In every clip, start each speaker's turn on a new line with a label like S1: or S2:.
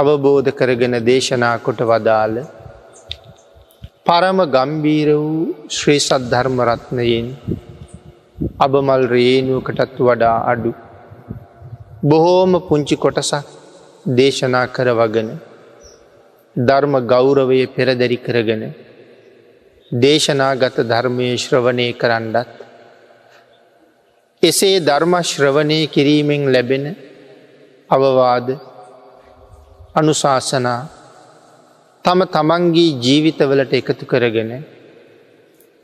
S1: අවබෝධ කරගෙන දේශනා කොට වදාළ පරම ගම්බීර වූ ශ්‍රී සද්ධර්මරත්නයෙන් අබමල් රේනුවකටත් වඩා අඩු බොහෝම පුංචි කොටසක් දේශනා කර වගන ධර්ම ගෞරවය පෙරදැරි කරගෙන දේශනාගත ධර්මය ශ්‍රවණය කරන්නත් එසේ ධර්මශ්‍රවණය කිරීමෙන් ලැබෙන අවවාද අනුශාසනා තම තමන්ගේ ජීවිතවලට එකතු කරගෙන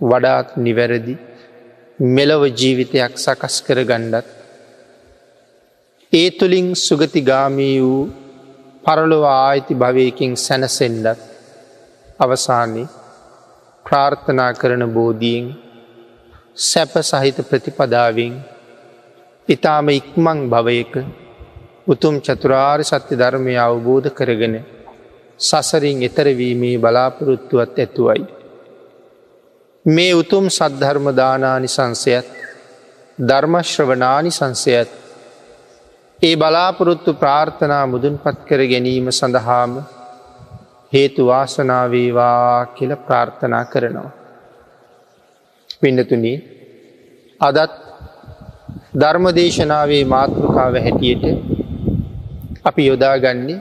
S1: වඩාත් නිවැරදි මෙලව ජීවිතයක් සකස් කර ගණ්ඩත් ඒ තුළින් සුගතිගාමී වූ පරලොව ආයිති භවයකින් සැනසෙන්ඩත් අවසානයේ ප්‍රාර්ථනා කරන බෝධීෙන් සැප සහිත ප්‍රතිපදාවෙන් ඉතාම ඉක්මං භවයක උතුම් චතුරාර් සත්‍ය ධර්මය අවබෝධ කරගෙන සසරින් එතරවීමේ බලාපොරොත්තුවත් ඇතුවයි. මේ උතුම් සද්ධර්මදානානි සංසයත් ධර්මශ්‍රවනානි සංසයත් ඒ බලාපොරොත්තු ප්‍රාර්ථනා මුදුන් පත් කර ගැනීම සඳහාම හේතු වාසනාවේවා කියල ප්‍රාර්ථනා කරනවා. පිඩතුනි අදත් ධර්මදේශනාවේ මාතෘකාව හැටියට අපි යොදාගන්නේ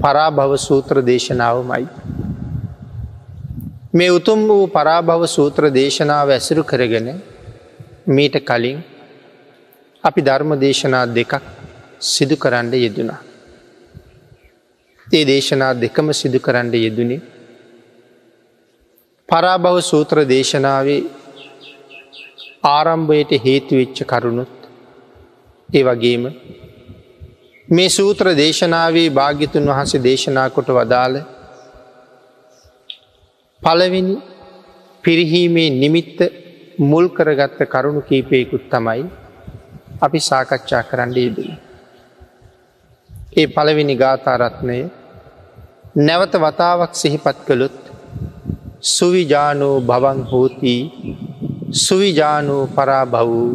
S1: පරාභව සූත්‍ර දේශනාවමයි. මේ උතුම් වූ පරාභව සූත්‍ර දේශනාව ඇසුරු කරගෙන මීට කලින් අපි ධර්ම දේශනා දෙකක් සිදු කරන්න යෙදුනා. ඒ දේශනා දෙකම සිදු කරන්න යෙදුනේ පරාභව සූත්‍ර දේශනාවේ ආරම්භයට හේතුවෙච්ච කරුණුත් ඒ වගේම මේ සූත්‍ර දේශනාවේ භාග්‍යතුන් වහන්සේ දේශනා කොට වදාළ පළවෙනි පිරිහීමේ නිමිත්ත මුල් කරගත්ත කරුණු කීපයකුත් තමයි අපි සාකච්ඡා කරන්න යෙදෙන. ඒ පළවෙනි ගාථාරත්නය නැවත වතාවක් සිහිපත් කළොත් සුවිජානෝ භවන් හෝතිී සුවිජානෝ පරා බවූ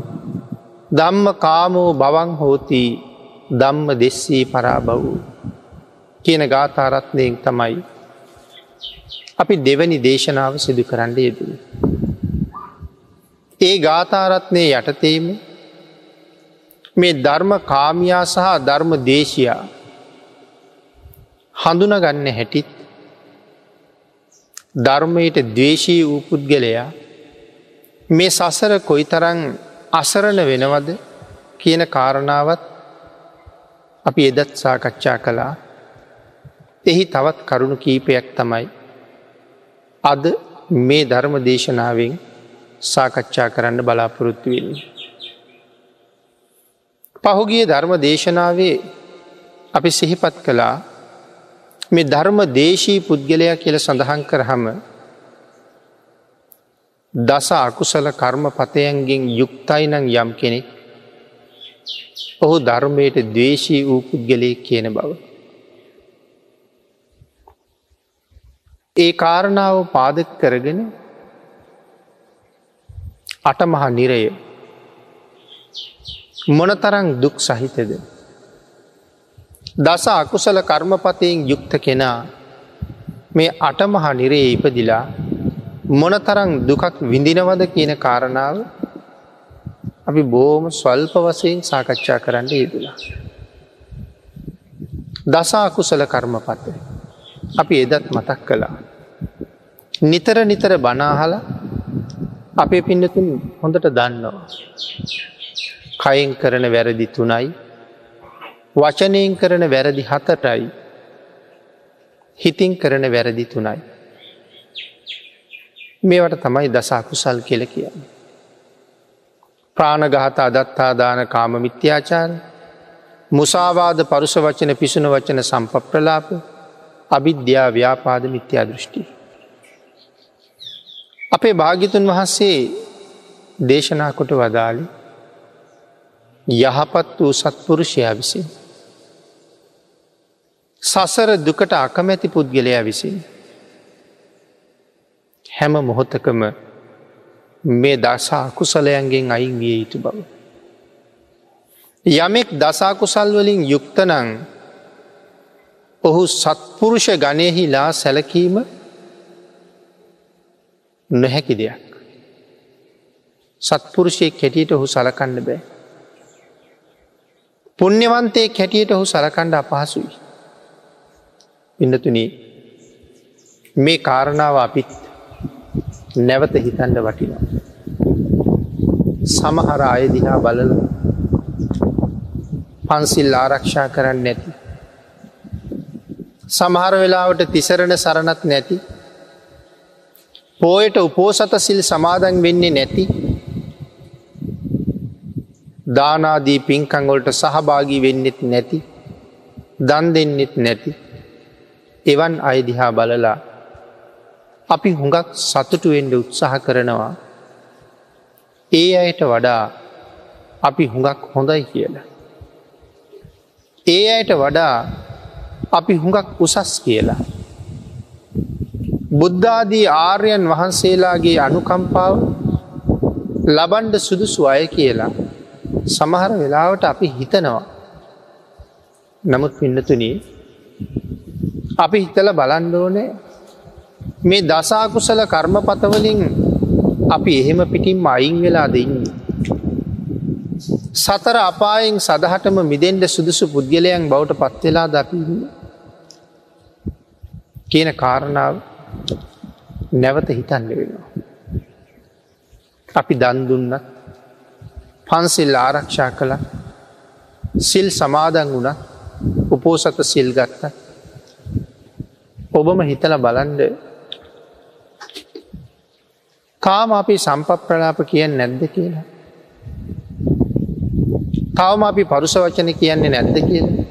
S1: දම්ම කාමෝ භවන් හෝතිී දම්ම දෙස්සී පරා බවූ කියන ගාථාරත්නයෙන් තමයි අපි දෙවැනි දේශනාව සිදු කරන්න යෙදන. ඒ ගාථාරත්නය යටතේම මේ ධර්ම කාමයා සහ ධර්ම දේශයා හඳුනගන්න හැටිත් ධර්මයට දවේශී වූ පුද්ගලයා මේ සසර කොයි තරං අසරණ වෙනවද කියන කාරණාවත් අපි එදත් සාකච්ඡා කළා එහි තවත් කරුණු කීපයක් තමයි අද මේ ධර්ම දේශනාවෙන් සාකච්ඡා කරන්න බලාපොරොත්තු වෙන්නේ. පහුගිය ධර්ම දේශනාවේ අපි සිහිපත් කළා මේ ධර්ම දේශී පුද්ගලයා කියල සඳහන් කරහම දස අකුසල කර්ම පතයන්ගෙන් යුක්තයි නං යම් කෙනෙක් ඔහු ධර්මයට දවේශී වූ පුද්ගලයෙක් කියන බව. ඒ කාරණාව පාදක කරගෙන අටමහා නිරය මොනතරං දුක් සහිතද. දස අකුසල කර්මපතයෙන් යුක්ත කෙනා මේ අටමහා නිරේ ඉපදිලා මොනතරං දුකක් විඳිනවද කියන කාරණාව අපි බෝම ස්වල්ප වසයෙන් සාකච්ඡා කරන්න යෙදලා. දසා කුසල කර්මපත අපි එදත් මතක් කළා. නිතර නිතර බනාහල අපේ පින්නතුන් හොඳට දන්නවා. කයින් කරන වැරදි තුනයි වචනයෙන් කරන වැරදි හතටයි හිතින් කරන වැරදි තුනයි. මේවට තමයි දසාකුසල් කෙල කියන්නේ. ප්‍රාණගහත අදත්තාදාන කාම මිත්‍යාචාර මුසාවාද පරුස වචන පිසුන වචන සම්ප ප්‍රලාප අවිද්‍යා ව්‍යාපාද මිත්‍යා දෘෂ්ටි. අපේ භාගිතුන් වහන්සේ දේශනා කොට වදාළි යහපත් වූ සත්පුරුෂයා විසින්. සසර දුකට අකමැති පුද්ගලයා විසින්. හැම මොහොතකම මේ දසා කුසලයන්ගෙන් අයින් විය යුතු බව. යමෙක් දසාකුසල් වලින් යුක්තනං ඔහු සත්පුරුෂ ගණයහිලා සැලකීම නොහැකි දෙයක්. සත්පුරුෂය කැටියට ඔහු සලකන්න බෑ. පුුණ්‍යවන්තය කැටියට ඔහු සලකණ්ඩ අපහසුයි. ඉන්නතුන මේ කාරණාව අපිත් නැවත හිතන්ඩ වටිනවා. සමහර අයදිහා බලල පන්සිල් ආරක්ෂා කරන්න නැති. සමහර වෙලාවට තිසරණ සරණත් නැති පෝයට උපෝසත සිල් සමාදන් වෙන්නේ නැති දානාදී පින්කංගොලට සහභාගී වෙන්නෙත් නැති දන් දෙන්නෙත් නැති එවන් අයදිහා බලලා අපි හුඟක් සතුටුවෙන්ඩ උත්සාහ කරනවා ඒ අයට වඩා අපි හුඟක් හොඳයි කියලා. ඒ අයට වඩා අපි හුඟක් උසස් කියලා. බුද්ධාදී ආර්යන් වහන්සේලාගේ අනුකම්පාව ලබන්ඩ සුදුසු අය කියලා සමහර වෙලාවට අපි හිතනවා. නමුත් පින්නතුනී අපි හිතල බලන්ඩෝනේ මේ දසාකුසල කර්මපතවලින් අපි එහෙම පිටින් අයින් වෙලා දෙන්නේ. සතර අපායෙන් සදහටම මිදෙන්ට සුදුසු පුද්ගලයන් බවට පත්වෙලා දකින්න කියන කාරණාව නැවත හිතන්න වෙනවා. අපි දන්දුන්නත් පන්සිල් ආරක්ෂා කළ සිල් සමාදන් වුණ උපෝසත සිල් ගත්ත ඔබම හිතල බලන්ඩ තාම අපි සම්පප්‍රලාප කියන්න නැද්ද කියලා. තවම අපි පරුස වචන කියන්නේ නැද්ද කියලා.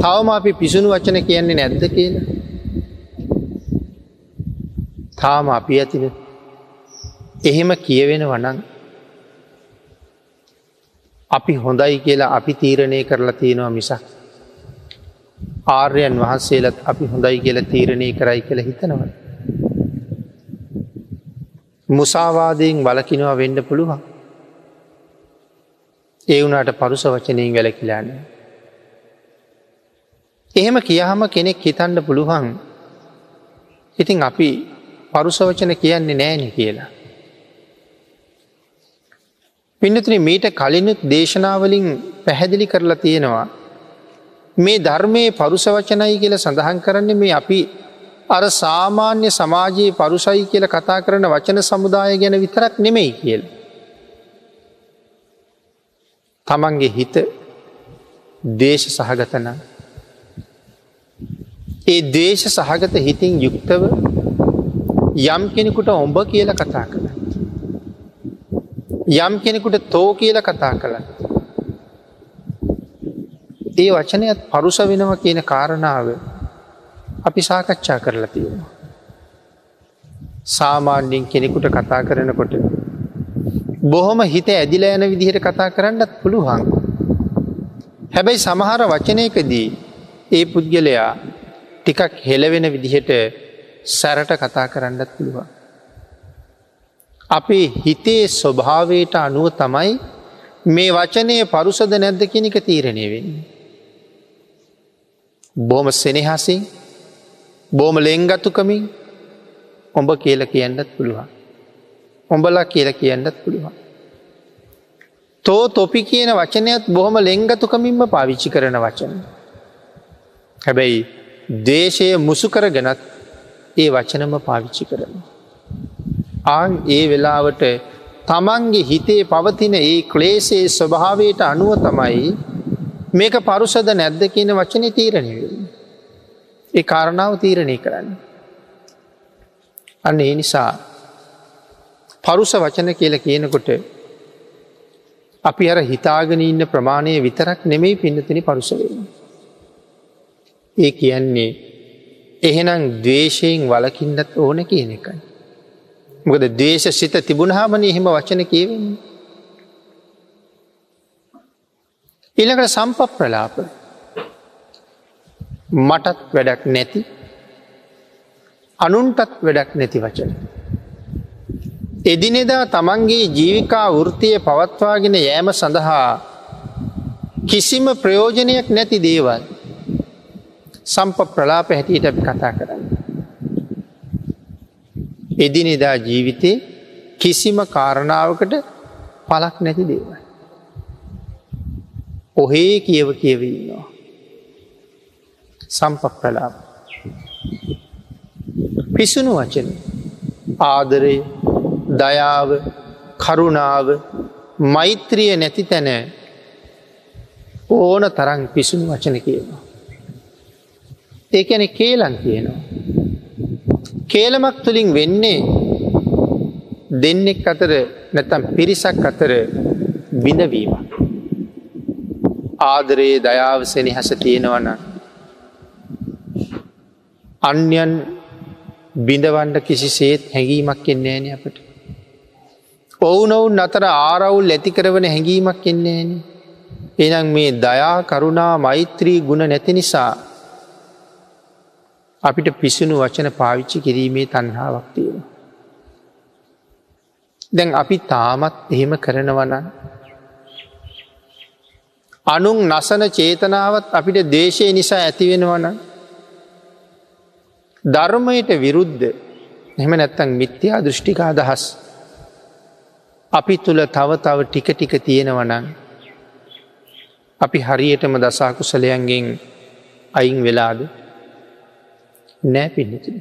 S1: තවම අපි පිසුණු වචන කියන්නේ නැද්ද කියලා. තාම අපි ඇතින එහෙම කියවෙන වනන් අපි හොඳයි කියලා අපි තීරණය කරලා තියෙනවා මිසක්. ආර්යන් වහන්සේලත් අපි හොඳයි කියලා තීරණය කරයි කළ හිතනවද. මුසාවාදයෙන් වලකිනවා වෙන්න පුළුවන්. ඒ වුණට පරුස වචනයෙන් වැලකිලාන්නේ. එහෙම කියහම කෙනෙක් හිතන්න පුළුවන් ඉතින් අපි පරුසවචන කියන්නේ නෑන කියලා. පින්නතුන මීට කලිනුත් දේශනාවලින් පැහැදිලි කරලා තියෙනවා. මේ ධර්මයේ පරුසවචනයි කියල සඳහන් කරන්නේ මේ අපි අර සාමාන්‍ය සමාජයේ පරුසයි කියල කතා කරන වචන සමුදාය ගැන විතරක් නෙමෙයි කියල. තමන්ගේ හිත දේශ සහගතන ඒ දේශ සහගත හිතින් යුක්තව යම් කෙනෙකුට ඔඹ කියල කතා කළ. යම් කෙනෙකුට තෝ කියල කතා කළ. ඒ වචනයත් පරුස වෙනව කියන කාරණාව අපි සාකච්ඡා කරලා තියෙනවා. සාමාන්‍යින් කෙනෙකුට කතා කරනකොට. බොහොම හිත ඇදිල යන විදිහට කතා කරන්නත් පුළුවන්. හැබැයි සමහර වචනයකදී ඒ පුද්ගලයා ටිකක් හෙලවෙන විදිහට සැරට කතා කරන්නත් පුළුවන්. අපේ හිතේ ස්වභාවයට අනුව තමයි මේ වචනය පරුසද නැද්ද කෙනෙක තීරණය වෙන්නේ. බොහම සෙනෙහසින් බෝම ලෙංගතුකමින් ඔඹ කියල කියන්නත් පුළුවන්. ඔඹලා කියල කියන්නත් පුළුවන්. තෝ තොපි කියන වචනයත් බොහොම ලෙංගතුකමින්ම පාවිච්චි කරන වචන. හැබැයි දේශය මුසු කරගෙනත් ඒ වචනම පාවිච්චි කරන. ආන් ඒ වෙලාවට තමන්ගේ හිතේ පවතින ඒ ක්ලේසේ ස්වභාවයට අනුව තමයි මේක පරුසද නැද්ද කියන වචන තීරණය වෙන. ඒ කාරණාව තීරණය කරන්න. අන්න ඒ නිසා පරුස වචන කියල කියනකොට අපි අර හිතාගෙන ඉන්න ප්‍රමාණය විතරක් නෙමෙයි පින්නතිනි පරුසවෙන. ඒ කියන්නේ එහෙනම් දවේශයෙන් වලකින්නත් ඕන කියන එකයි. මොකද දවේශ සිත තිබුණහාමන එහෙම වචන කියවෙන්නේ. ඊළඟට සම්ප ප්‍රලාප මටත් වැඩක් නැති අනුන්ටත් වැඩක් නැති වචන. එදිනෙදා තමන්ගේ ජීවිකා වෘතිය පවත්වාගෙන යෑම සඳහා කිසිම ප්‍රයෝජනයක් නැති දේවල් සම්ප ප්‍රලාප හැටියට අපි කතා කරන්න. එදිනෙදා ජීවිතේ කිසිම කාරණාවකට පලක් නැති දේවල්. ඔහේ කියව කියවන්නවා. සම්ප ප්‍රලාප. පිසුණු වචන ආදරය දයාව කරුණාව මෛත්‍රිය නැති තැන ඕන තරන් පිසුණු වචන කියනවා. ඒකැන කේලන් කියනවා. කේලමක් තුළින් වෙන්නේ දෙන්නෙක් අතර නැතම් පිරිසක් අතර බිඳවීම. ආදරයේ දයාව සෙනහස තියෙනවන. අන්‍යන් බිඳවන්ඩ කිසි සේත් හැඟීමක් එන්නේ ෑන අපට. ඔවුනොවුන් අතර ආරවුල් ඇති කරවන හැඟීමක් එන්නේ ෑන. එනම් මේ දයා කරුණා මෛත්‍රී ගුණ නැති නිසා අපිට පිසුණු වචන පාවිච්චි කිරීමේ තන්හාාවක් තියෙන. දැන් අපි තාමත් එහෙම කරනවන අනුන් නසන චේතනාවත් අපිට දේශය නිසා ඇතිවෙනවන ධර්මයට විරුද්ධ එහම නැත්තං මිත්‍යා දෘෂ්ටික අදහස් අපි තුළ තව තව ටික ටික තියෙනවනං අපි හරියටම දසාකුසලයන්ගෙන් අයින් වෙලාද නෑ පිල්ලිති.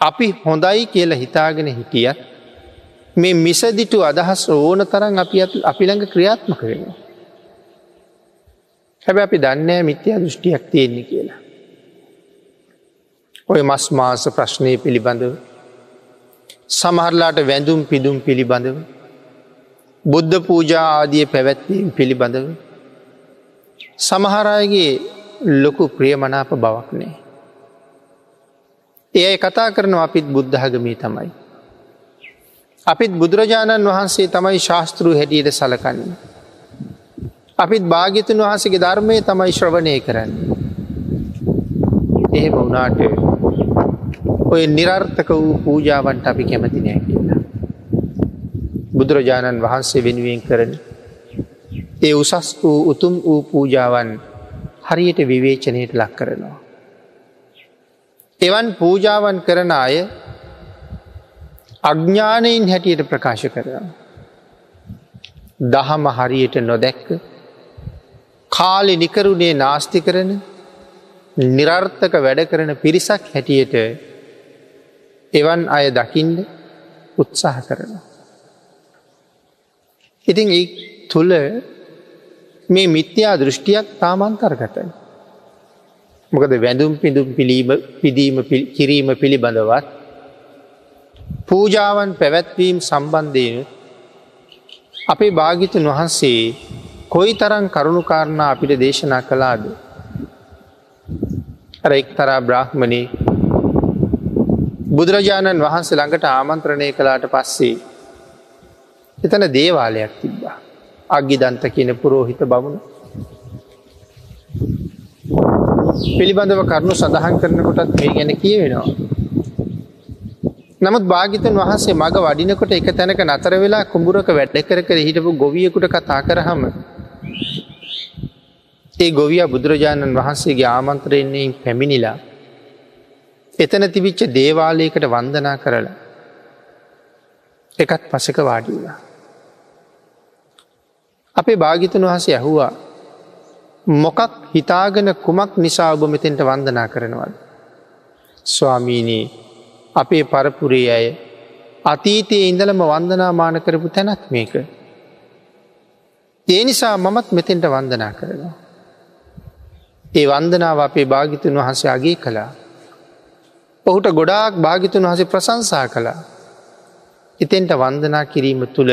S1: අපි හොඳයි කියලා හිතාගෙන හිටියත් මේ මිසදිටු අදහස් ඕන තරන් අපි අපිළඟ ක්‍රියාත්ම කරෙනවා. හැබ අපි දන්නෑ මිත්‍යා දෘෂ්ටියක් තියෙන්නේ කියලා. ඔය මස් මාස ප්‍රශ්නය පිළිබඳව සමහරලාට වැඳුම් පිදුම් පිළිබඳව බුද්ධ පූජා ආදිය පැවැත්වීම පිළිබඳව සමහරයගේ ලොකු ප්‍රියමනාප බවක් නෑ. ඒ කතා කරන අපිත් බුද්ධහගමී තමයි. අපිත් බුදුරජාණන් වහන්සේ තමයි ශාස්තෘ හැටියට සලකන්නේ. අපිත් භාගිතුන් වහසගේ ධර්මය තමයි ශ්‍රවණය කරන්න. එහෙම වුනාට ඔය නිරර්ථක වූ පූජාවන්ට අපි කැමති නෑ කියලා. බුදුරජාණන් වහන්සේ වෙනුවෙන් කරන. ඒ උසස් වූ උතුම් වූ පූජාවන් හරියට විවේචනයට ලක් කරනවා. එවන් පූජාවන් කරන අය අඥ්ඥානයින් හැටියට ප්‍රකාශ කරනවා. දහම හරියට නොදැක්ක කාලෙ නිකරුණේ නාස්ති කරන නිරර්ථක වැඩ කරන පිරිසක් හැටියට එවන් අය දකිින්ද උත්සාහ කරනවා. ඉතින් ඒ තුළ මේ මිත්‍යා දෘෂ්ටියක් තාමන්තර්ගතයි. මොකද වැඳුම් පිඳුම් පිළීම පිදීම කිරීම පිළිබඳවත් පූජාවන් පැවැත්වීම් සම්බන්ධයන අපේ භාගිතුන් වහන්සේ කොයි තරන් කරුණුකාරණා අපිට දේශනා කළාද. අර එක්තරා බ්‍රහ්මණී බුදුරජාණන් වහන්සේ ළඟට ආමන්ත්‍රණය කළාට පස්සේ එතන දේවාලයක් තිබ්බා. අග්ගිදන්ත කියන පුරෝහිත බමුණ පිළිබඳව කරුණු සඳහන් කරනකොටත් මේ ගැන කියවෙනවා. නමුත් භාගිතන් වහන්සේ මඟ වඩිනකොට එක තැනක නතර වෙලා කුඹුරක වැඩ කර කර හිටපු ගොවියකුට කතා කරහම ඒ ගොවිය බුදුරජාණන් වහන්සේගේ ආමන්ත්‍රයෙන්නේ පැමිණිලා එතන තිබිච්ච දේවාලයකට වන්දනා කරලා එකත් පසක වාඩිලා. අපේ භාගිතන් වහසේ ඇහුවා මොකක් හිතාගෙන කුමක් නිසා ඔබ මෙතෙන්ට වන්දනා කරනවද. ස්වාමීනී අපේ පරපුරේ අය අතීතයේ ඉඳලම වන්දනාමාන කරපු තැනක් මේක. ඒ නිසා මමත් මෙතෙන්ට වන්දනා කරනවා. ඒ වන්දනාව අපේ භාගිතුන් වහන්සේ අගේ කළා. ඔහුට ගොඩාක් භාගිතුන් වහසේ ප්‍රසංසා කළා. එතෙන්ට වන්දනා කිරීම තුළ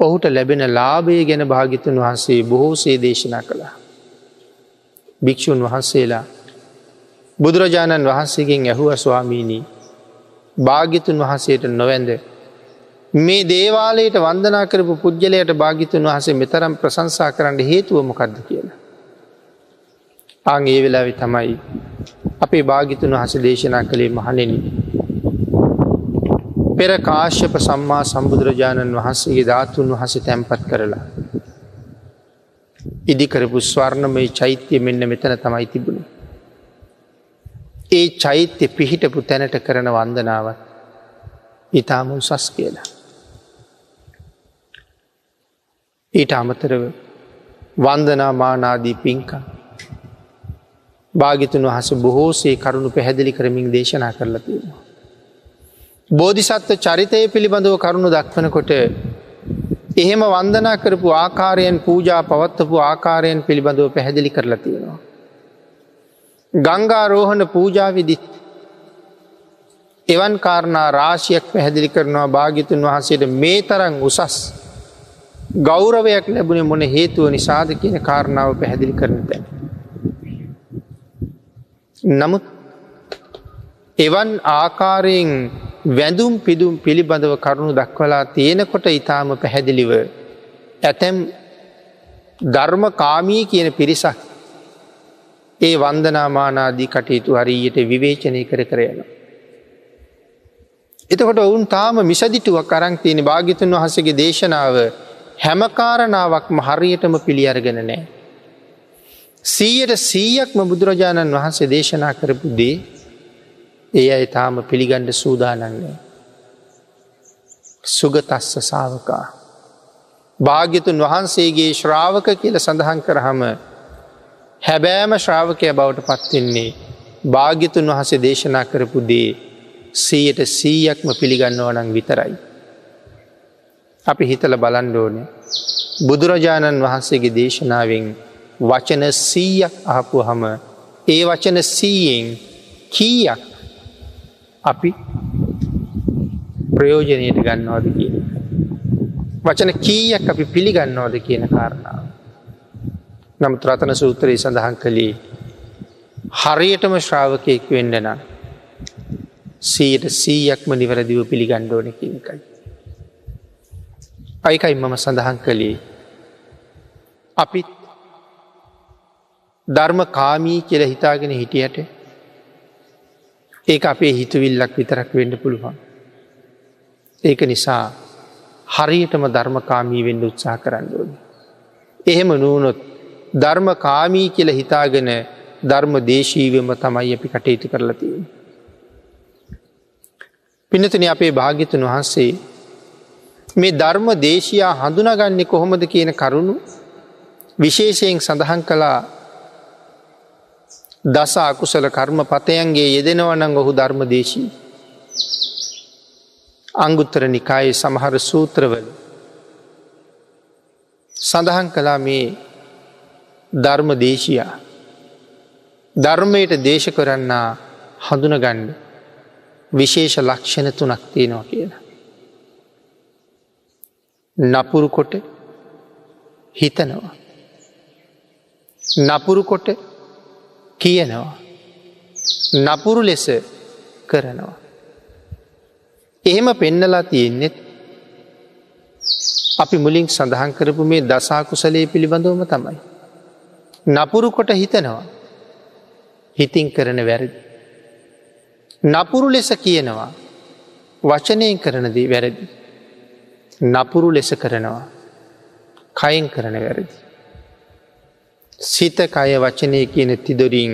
S1: ඔහුට ලැබෙන ලාභය ගැන භාගිතුන් වහන්සේ බොහෝසේ දේශනා කළා. භික්‍ෂූන් වහන්සේලා බුදුරජාණන් වහන්සේගෙන් ඇහුව ස්වාමීණී භාගිතුන් වහන්සේට නොවැන්ද. මේ දේවාලයට වන්දනා කරපු පුද්ගලයට භාගිතුන් වහසේ මෙතරම් ප්‍රසංසා කරන්න හේතුවමකක්ද කියලා. ආං ඒ වෙලාවෙ තමයි අපේ භාගිතුන් වහස දේශනා කළේ මහනෙන. පෙර කාශ්‍යප සම්මා සම්බුදුරජාණන් වහන්සේගේ ධාතුන් වහස තැන්පත් කරලා. ඉදිකරපු ස්වර්ණමය චෛත්‍යය මෙන්න මෙතන තමයි තිබුණ. ඒ චෛත්‍ය පිහිටපු තැනට කරන වන්දනාවත් ඉතාම උසස් කියලා. ඊට අමතරව වන්දනා මානාදී පින්කා භාගිතුන් වහස බොහෝසේ කරුණු පැහැදිලි කරමින් දේශනා කරලා තියෙනවා. බෝධිසත්ව චරිතය පිළිබඳව කරුණු දක්වනකොට එහෙම වන්දනා කරපු ආකාරයෙන් පූජා පවත්වපු ආකාරයෙන් පිළිබඳව පැහැදිලි කරලා තියෙනවා. ගංගාරෝහණ පූජාවිදිත් එවන් කාරණා රාශියක් පැහැදිලි කරනවා භාගිතුන් වහන්සේට මේ තරන් උසස් ගෞරවයක් ලැබුණ මොන හේතුව නිසාද කියන කාරණාව පැහැදිලි කරන තැන. නමුත් එවන් ආකාරයෙන් වැඳුම් පිදුම් පිළිබඳව කරුණු දක්වලා තියෙනකොට ඉතාම පැහැදිලිව ඇතැම් ධර්ම කාමී කියන පිරිසක් ඒ වන්දනාමානාදී කටයුතු හරියට විවේචනය කර කරයන. එතකොට ඔවුන් තාම මිසදිටුවක් කරං තියෙන භාගිතුන් වහසගේ දේශනාව හැමකාරණාවක්ම හරියටම පිළියරගෙන නෑ. සීයට සීයක්ම බුදුරජාණන් වහන්සේ දේශනා කරපු දේ ඒ අයි තාම පිළිගණ්ඩ සූදානන්නේ. සුගතස්ස සාාවකා. භාග්‍යතුන් වහන්සේගේ ශ්‍රාවක කියල සඳහන් කරහම හැබෑම ශ්‍රාවකය බවට පත්වෙන්නේ භාග්‍යතුන් වහසේ දේශනා කරපු දේ සීයට සීයක්ම පිළිගන්නවනං විතරයි. අපි හිතල බලන්ඩෝන බුදුරජාණන් වහන්සේගේ දේශනාවෙන් වචන සීයක් අහපු හම ඒ වචන සීයෙන් කීයක් අපි ප්‍රයෝජනයට ගන්නවාද කියන. වචන කීයක් අපි පිළිගන්නවාද කියන කාරණාව. නමුත් රතන සූත්‍රයේ සඳහන් කළේ හරියටම ශ්‍රාවකයෙක් වෙන්න නම් සීයට සීයක්ම නිවැරදිව පිළිගණ්ඩෝන කියනකයි. අයිකයි මම සඳහන් කළේ අපිත් ධර්ම කාමී කියල හිතාගෙන හිටියට ඒ අපේ හිතුවිල්ලක් විතරක් වෙන්න පුළුවන්. ඒක නිසා හරියටම ධර්මකාමී වෙන්න උත්සා කරන්න ඕන. එහෙම නූනොත් ධර්ම කාමී කියල හිතාගෙන ධර්ම දේශීවම තමයි අපි කටයුතු කරලා තියෙන. පිනතුන අපේ භාග්‍යතුන් වහන්සේ මේ ධර්ම දේශයා හඳුනගන්නේ කොහොමද කියන කරුණු විශේෂයෙන් සඳහන් කළා දස අකුසල කර්ම පතයන්ගේ යෙදෙනවනං ඔහු ධර්ම දේශී. අංගුත්තර නිකායේ සමහර සූත්‍රවල සඳහන් කලා මේ ධර්ම දේශයා ධර්මයට දේශ කරන්නා හඳුනගණ්ඩ විශේෂ ලක්ෂණ තුනක් තියෙනවා කියලා. නපුරු කොට හිතනවා. නපුරු කොට කියනවා. නපුරු ලෙස කරනවා. එහෙම පෙන්නලා තියෙන්නෙත් අපි මුලින් සඳහන් කරපු මේ දසාකුසලේ පිළිබඳවම තමයි. නපුරු කොට හිතනවා හිතින් කරන වැරදි. නපුරු ලෙස කියනවා වචනයෙන් කරනදී වැරදි. නපුරු ලෙස කරනවා කයින් කරන වැරදි. සිත කය වචනය කියන තිදොරින්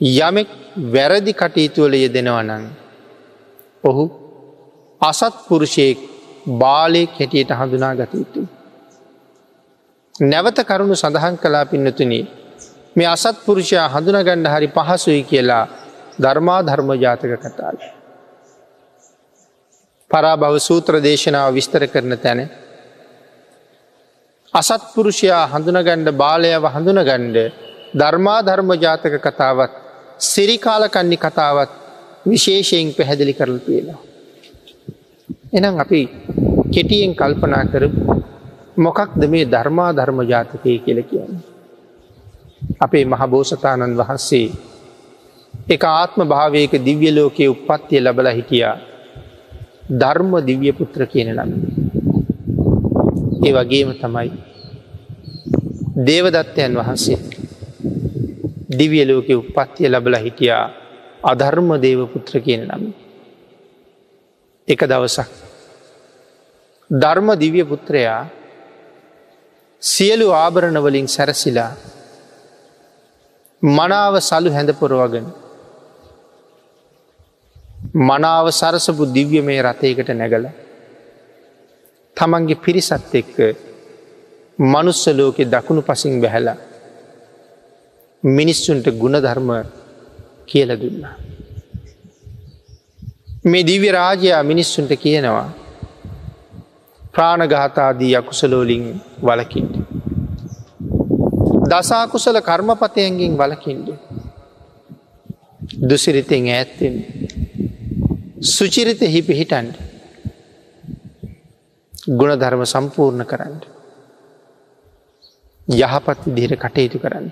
S1: යමෙක් වැරදි කටයුතුවල යෙදෙනවනං. ඔහු අසත් පුරුෂයෙක් බාලයෙක් හැටියට හඳුනා ගත යුතු. නැවත කරුණු සඳහන් කලා පින්නතුනි මේ අසත් පුරුෂයා හඳුනගණ්ඩ හරි පහසුයි කියලා ධර්මා ධර්ම ජාතක කතාව. පරාභව සූත්‍ර දේශනාව විස්තර කරන තැන. අසත්පුරුෂයා හඳුනගණ්ඩ බාලයව හඳුනගණ්ඩ ධර්මා ධර්ම ජාතක කතාවත් සිරිකාලකන්නි කතාවත් විශේෂයෙන් පැහැදිලි කරල තියෙනවා. එනම් අපි කෙටියෙන් කල්පනා කර මොකක්ද මේ ධර්මා ධර්ම ජාතකය කියල කියන්න. අපේ මහබෝසතාණන් වහන්සේ එක ආත්ම භාවයක දිව්‍ය ලෝකයේ උපත්තිය ලබල හිටියා ධර්ම දිව්‍ය පුත්‍ර කියන නම්. ඒ වගේම තමයි දේවදත්තයන් වහන්සේ දිවිය ලෝක උපත්තිය ලබල හිටියා අධර්ම දේවපුත්‍ර කියන නම්. එක දවසක් ධර්ම දිව්‍ය පුත්‍රයා සියලු ආභරණවලින් සැරසිලා මනාව සලු හැඳපොරවගෙන මනාව සරසපු දිව්‍ය මේ රථයකට නැගල තමන්ගේ පිරිසත් එක්ක මනුස්ස ලෝකෙ දකුණු පසින් බැහැලා මිනිස්සුන්ට ගුණධර්ම කියල දුන්නා. මේ දිව්‍ය රාජයා මිනිස්සුන්ට කියනවා ප්‍රාණගාතාදී අකුසලෝලින් වලකින්ට. දසාකුසල කර්මපතයන්ගෙන් වලකින්ට. දුසිරිතෙන් ඇත්තෙන් සුචිරිත හිපි හිටන්ට ගුණධර්ම සම්පූර්ණ කරන්න. යහපත් විදිහට කටයුතු කරන්න.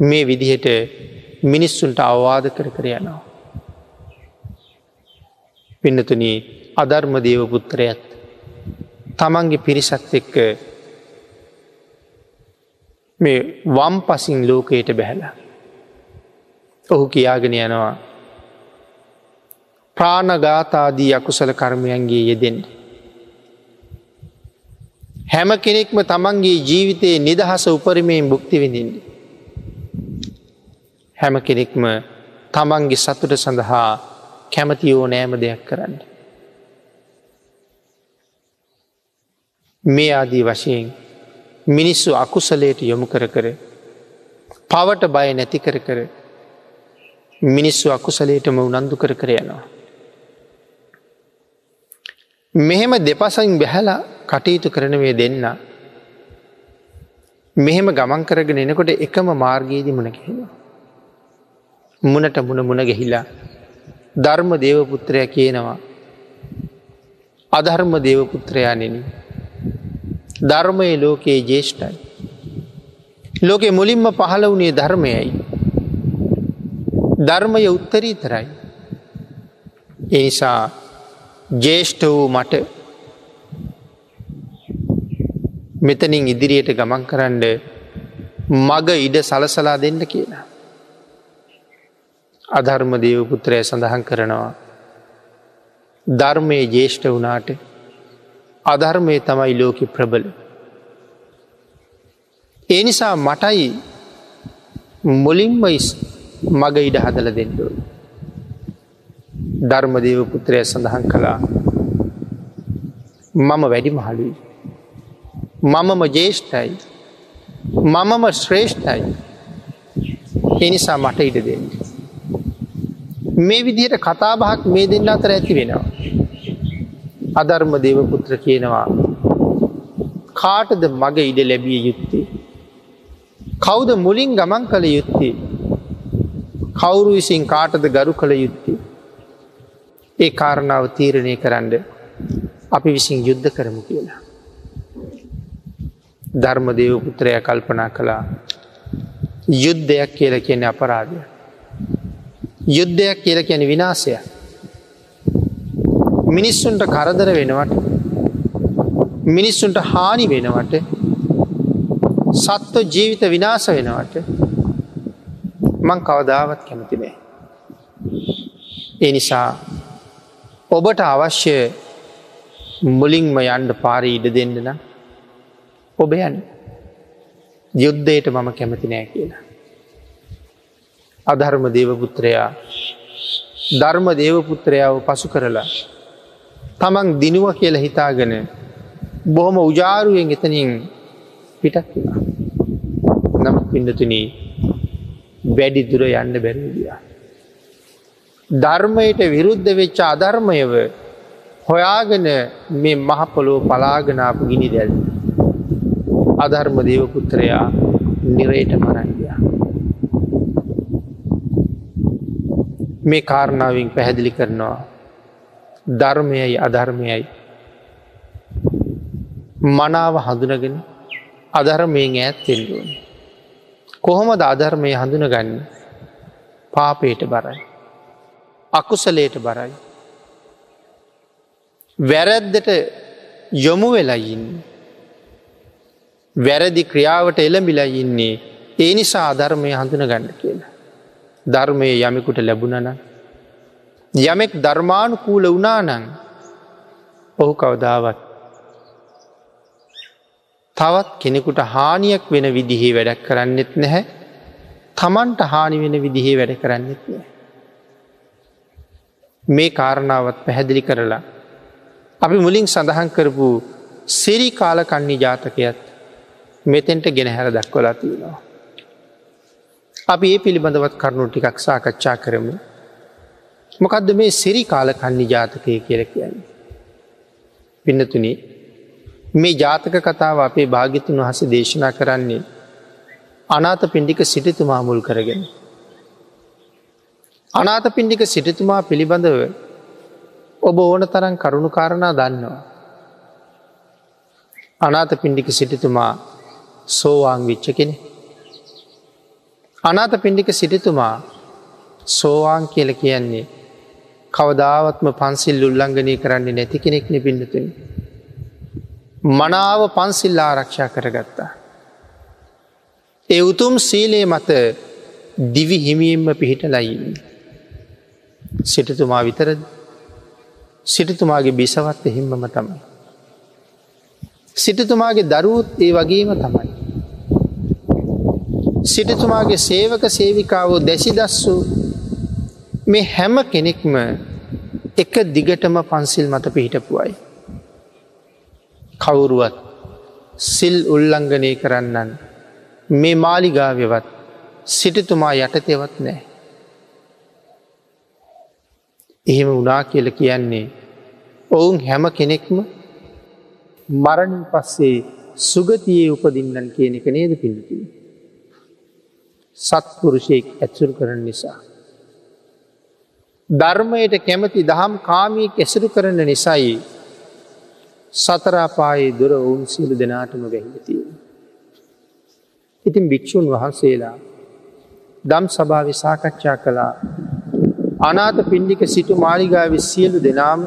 S1: මේ විදිහට මිනිස්සුන්ට අවවාද කර කර යනවා. පින්නතුන අධර්ම දේව පුත්‍රයත් තමන්ගේ පිරිසත් එක්ක මේ වම් පසින් ලෝකයට බැහැලා. ඔහු කියාගෙන යනවා ප්‍රාණගාතාදී අකුසල කර්මයන්ගේ යෙදෙන්ට. හැම කෙනෙක්ම තමන්ගේ ජීවිතයේ නිදහස උපරිමයෙන් බුක්ති විඳින්ට. හැම කෙනෙක්ම තමන්ගේ සතුට සඳහා කැමති ඕ නෑම දෙයක් කරන්න. මේ ආදී වශයෙන් මිනිස්සු අකුසලයට යොමු කර කර පවට බය නැති කර කර මිනිස්සු අකුසලේටම උනන්දු කර කර යනවා. මෙහෙම දෙපසයින් බැහැලා කටයුතු කරන මේ දෙන්න මෙහෙම ගමන් කරගෙන එනකොට එකම මාර්ගයේදී මුණ කියනවා. මුණට මුණ මුණ ගෙහිලා ධර්ම දේවපුත්‍රය කියනවා අධර්ම දේවපුත්‍රයානෙන ධර්මය ලෝකයේ ජේෂ්ටයි. ලෝකෙ මුලින්ම පහළ වනේ ධර්මයයි. ධර්මය උත්තරී තරයි. එනිසා ජේෂ්ඨ වූ මට මෙතනින් ඉදිරියට ගමන් කරන්න මග ඉඩ සලසලා දෙන්න කියලා. අධර්ම දේවපුත්‍රය සඳහන් කරනවා. ධර්මය ජේෂ්ඨ වනාට අධර්මය තමයි ලෝක ප්‍රබල. ඒ නිසා මටයි මුලින්ම මග ඉඩ හදල දෙන්නඩුව. ධර්මදේව පුත්‍රය සඳහන් කළා මම වැඩි මහලුයි. මමම ජේෂ්ඨයි මමම ශ්‍රේෂ්ඨයි එනිසා මට ඉඩ දෙන්න. මේ විදිහට කතාබහක් මේ දෙන්න අතර ඇති වෙනවා. අධර්ම දේවපුත්‍ර කියනවා කාටද මග ඉඩ ලැබිය යුත්තේ. කෞද මුලින් ගමන් කළ යුත්තේ. කවුරු විසින් කාටද ගරු කළ යුත්තේ. ඒ කාරණාව තීරණය කරන්න අපි විසින් යුද්ධ කරමු කියලා. ධර්ම දේවපුත්‍රය කල්පනා කළා යුද්ධයක් කියල කියන අපරාධය. යුද්ධයක් කියල කියන විනාසය. මිනිස්සුන්ට කරදර වෙනවට මිනිස්සුන්ට හානි වෙනවට සත්ව ජීවිත විනාස වෙනවට මං කවදාවත් කැමතිනේ. ඒ නිසා ඔබට අවශ්‍ය මුලින්ම යන්ඩ පාරි ඉඩ දෙන්න නම් ඔබ යන්න යුද්ධයට මම කැමති නෑ කියලා. අධර්ම දේවපුත්‍රයා ධර්ම දේවපුත්‍රයාව පසු කරලා තමන් දිනුව කියල හිතාගෙන බොහොම උජාරුවෙන් එතනින් පිටක් වුණා. නමුත් පිඩතුන වැඩි දුර යන්න බැරිදියා. ධර්මයට විරුද්ධ වෙච්ච අධර්මයව හොයාගෙන මේ මහපොලෝ පලාගනාපු ගිනි දැල්. අධර්ම දේවපුත්‍රයා නිරයට මරන්ගයා. මේ කාරණාවෙන් පැහැදිලි කරනවා ධර්මයයි අධර්මයයි මනාව හඳුනගෙන අධර්මයෙන් ඈත් තෙල්ලුවන. කොහොමද අධර්මය හඳුන ගන්න පාපයට බරයි. අකුසලයට බරයි. වැරැද්දට යොමු වෙලයින්න. වැරදි ක්‍රියාවට එළඹිලා ඉන්නේ ඒ නිසා අධර්මය හඳුන ගන්න කියලා. ධර්මය යමෙකුට ලැබුණන. යමෙක් ධර්මානුකූල වනානං ඔහු කවදාවත්. තවත් කෙනෙකුට හානියක් වෙන විදිහේ වැඩක් කරන්නෙත් නැහැ තමන්ට හානි වෙන විදිහේ වැඩ කරන්නෙත් නෑ. මේ කාරණාවත් පැහැදිලි කරලා. අපි මුලින් සඳහන් කරපු සිරි කාලකන්නි ජාතකයත් මෙතෙන්ට ගෙනහැර දක්වලා තියෙනවා. අපි ඒ පිළිබඳවත් කරුණු ටිකක් සාකච්ඡා කරමු. මොකදද මේ සිරි කාලකන්නි ජාතකය කියල කියන්නේ. පින්නතුනි මේ ජාතක කතාව අපේ භාගිතුන් වහස දේශනා කරන්නේ අනාත පින්ඩික සිටිතුමා මුල් කරගෙන. අනාත පින්ඩික සිටිතුමා පිළිබඳව ඔබ ඕන තරන් කරුණු කාරණා දන්නවා. අනාත පින්ඩික සිටිතුමා සෝවාන් විච්ච කෙනෙ. අනාත පින්ඩික සිටිතුමා සෝවාන් කියල කියන්නේ කවදාවත්ම පන්සිල් උල්ලංඝනය කරන්නේ නැති කෙනෙක්න පින්නතුන. මනාව පන්සිල් ආරක්ෂා කරගත්තා. ඒ උතුම් සීලේ මත දිවි හිමියෙන්ම පිහිට ලයින්න. සිටතුමා විතරද සිටතුමාගේ බිසවත් හිම්මම තමයි. සිටතුමාගේ දරුවත් ඒ වගේම තමයි. සිටතුමාගේ සේවක සේවිකාවෝ දැසි දස්සු මේ හැම කෙනෙක්ම එක දිගටම පන්සිල් මත පිහිටපුුවයි. කවුරුවත් සිල් උල්ලංඝනය කරන්නන් මේ මාලිගාවවත් සිටිතුමා යටතෙවත් නෑ. එහෙම උනා කියල කියන්නේ ඔවුන් හැම කෙනෙක්ම මරණින් පස්සේ සුගතියේ උපදින්නන් කියන එක නේද පිළිති. සත්පුරුෂයෙක් ඇත්සුරු කරන නිසා. ධර්මයට කැමති දහම් කාමී ඇසුරු කරන නිසයි සතරාපායේ දුර ඔවුන් සියලු දෙනාටම වැහිලතිය. ඉතින් භික්‍ෂූන් වහන්සේලා දම් සභාව සාකච්ඡා කළා අනාත පින්ඩික සිටු මාලිගාව සියලු දෙනාම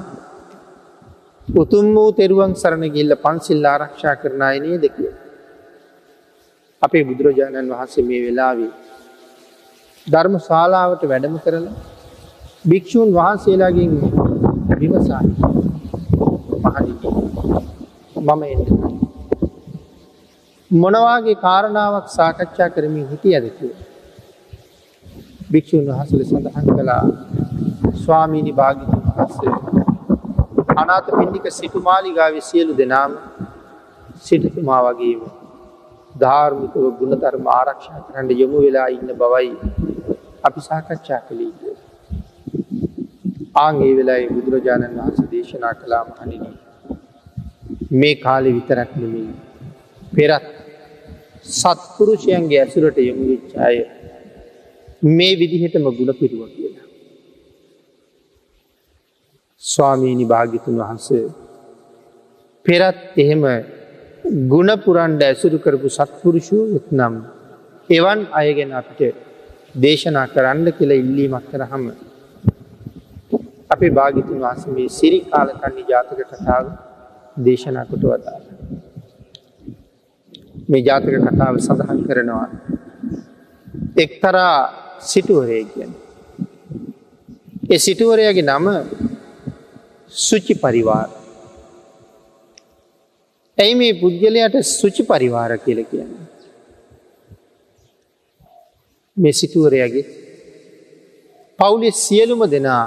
S1: උතුම් වූ තෙරුවන් සරණ ගිල්ල පන්සිල් ආරක්ෂා කරන අයනේ දෙකිය. අපේ බුදුරජාණන් වහන්සේ මේ වෙලාවේ ධර්ම ශාලාවට වැඩම කරලා භික්‍ෂූන් වහන්සේලාගෙන් විමසා මම එන්න. මොනවාගේ කාරණාවක් සාකච්ඡා කරමින් හිටිය ඇදකිව. භික්‍ෂූන් වහසල සඳහන් කළා ස්වාමීණි භාගිතුන් වහන්සේ. අනාත පින්ඩික සිටුමාලිගාව සියලු දෙනාම සිටතුමා වගේම ධාර්මිකව ගුණධර්ම ආරක්ෂා කරන්න යොමු වෙලා ඉන්න බවයි අපි සාකච්ඡා කළීද. ආගේ වෙලායි බුදුරජාණන් වහන්ස දේශනා කලා මහනිනී. මේ කාලෙ විතරක් නෙමේ. පෙරත් සත්පුරුෂයන්ගේ ඇසුරට යොමු විච්චාය මේ විදිහටම ගුණ පිරුව කියලා. ස්වාමීණි භාගිතුන් වහන්සේ පෙරත් එහෙම ගුණපුරන්ඩ ඇසුරු කරපු සත්පුරුෂූ යුත්නම් එවන් අයගෙන අපිට දේශනා කරන්න කියලා ඉල්ලීමක් කරහම අපේ භාගිතුන් වහස මේ සිරි කාලකන්නේ ජාතක කතාව දේශනා කොට වදාළ. මේ ජාතක කතාව සඳහන් කරනවා. එක්තරා සිටුවරය කියන. ඒ සිටුවරයගේ නම සුචි පරිවාර. ඇයි මේ පුද්ගලයට සුචි පරිවාර කියල කියන්න. මේ සිටුවරයගේ පවුලෙ සියලුම දෙනා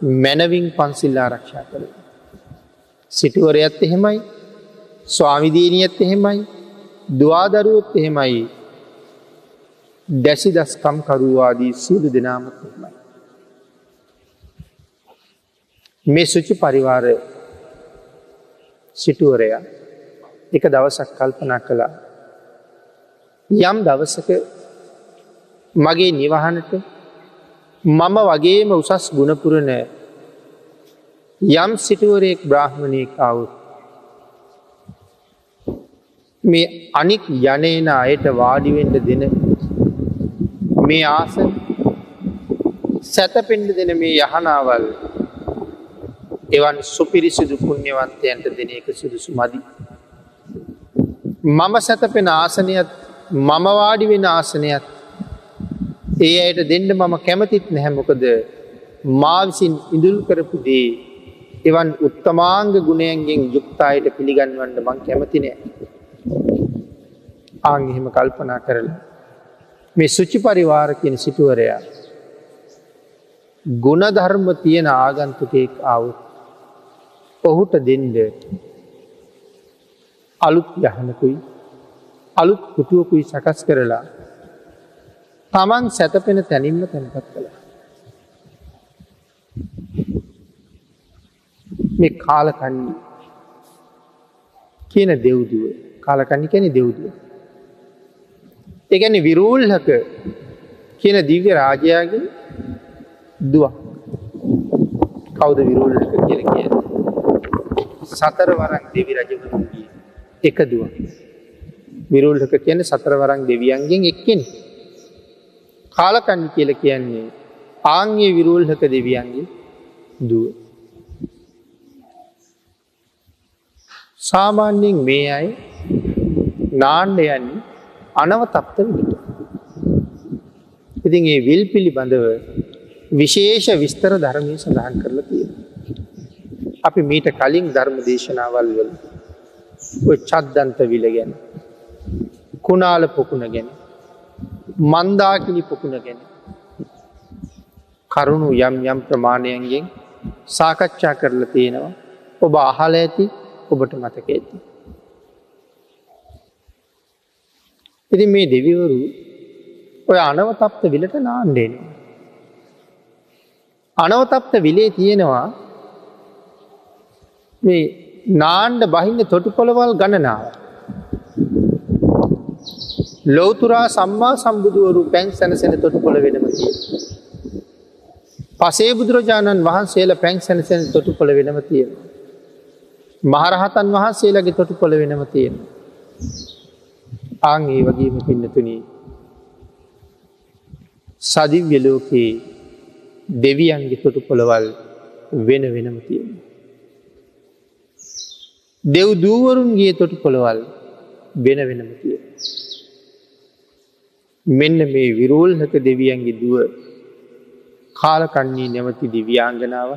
S1: මැනවින් පන්සිල්ලා ආරක්ෂා කළ. සිටුවරයත් එහෙමයි ස්වාමිදීනියත් එහෙමයි දවාදරුවොත් එහෙමයි දැසි දස්කම් කරුවාදී සියලු දෙනාමත් එහෙමයි. මේ සුචි පරිවාර සිටුවරයා එක දවසක් කල්පනා කළා යම් දවසක මගේ නිවහනට මම වගේම උසස් ගුණපුරණ යම් සිටුවරයෙක් බ්‍රාහ්මණයෙක් අවුත් මේ අනික් යනේන අයට වාඩිවෙන්ඩ දෙන මේ ආසන සැතපෙන්ඩ දෙන මේ යහනාවල් එවන් සුපිරිසිදු පුුණ්‍යවන්තයන්ට දෙන එක සුදුසු මදි. මම සැතපෙන ආසනයත් මමවාඩි වෙන ආසනයත් ඒ අයට දෙන්න මම කැමතිත් නැහැමොකද මාවිසින් ඉඳුල් කරපු දේ එවන් උත්තමාංග ගුණයන්ගෙන් යුක්තායට පිළිගන්වන්න මං කැමතිනෑ. ආංගිහිම කල්පනා කරලා. මේ සුචි පරිවාර කියන සිටුවරයා. ගුණධර්ම තියෙන ආගන්තුකයෙක් අවුත් ඔහුට දෙන්ඩ අලුත් යහනකුයි අලුත් කුටුවකුයි සකස් කරලා තමන් සැතපෙන තැනින්ම තැන්පත් කළ. මේ කාලකන්නේ කියන දෙව්දුව කාලකන්නි කැනෙ දෙව්දුව. එකැන විරූල්හක කියන දිව්‍ය රාජයාගේ දුවක් කෞද විරූල්ලක කියල කිය. සතර වරක් දෙවි රජවරුන්ගේ එක දුව. විරුල්හක කියන සතර වරක් දෙවියන්ගෙන් එක්කෙන. කාලකන්නි කියල කියන්නේ ආංගේ විරුල්හක දෙවියන්ගේ දුව. සාමාන්‍යයෙන් මේ අයි නාණ්ඩ යන්නේ අනව තප්ත විට. ඉතින් ඒ විල් පිළිබඳව විශේෂ විස්තර ධර්මය සඳහන් කරලා තියෙන. අපි මීට කලින් ධර්ම දේශනාවල් වල චද්දන්ත විල ගැන කුණාල පොකුණ ගැන මන්දාකිනි පොකුණ ගැන කරුණු යම් යම් ප්‍රමාණයන්ගෙන් සාකච්ඡා කරලා තියෙනවා ඔබ අහල ඇති ඔබට මතක ඇති. ඉති මේ දෙවිවරු ඔය අනවතප්ත විලට නාන්ඩේනවා. අනවතප්ත විලේ තියෙනවා මේ නාන්ඩ බහින්න තොටු පොළවල් ගණනාව. ලෝතුරා සම්මා සම්බුදුවරු පැන් සැනසෙන තොටු පොළ වෙනමතිය. පසේ බුදුරජාණන් වහන්සේල පැන් සැනසෙන තොටු පොළ වෙනම තියෙන. මහරහතන් වහන්සේලගේ තොටු පොළ වෙනම තියෙන. ආං ඒ වගේම පින්නතුනී. සදිව්‍යලෝකයේ දෙවියන්ගේ තොටු පොළවල් වෙන වෙනම තියෙන. දෙව් දූවරුන්ගේ තොටු පොළවල් වෙන වෙනම තිය. මෙන්න මේ විරෝල්හක දෙවියන්ගේ දුව කාලකන්නේ නැමති දිව්‍යාංගනාව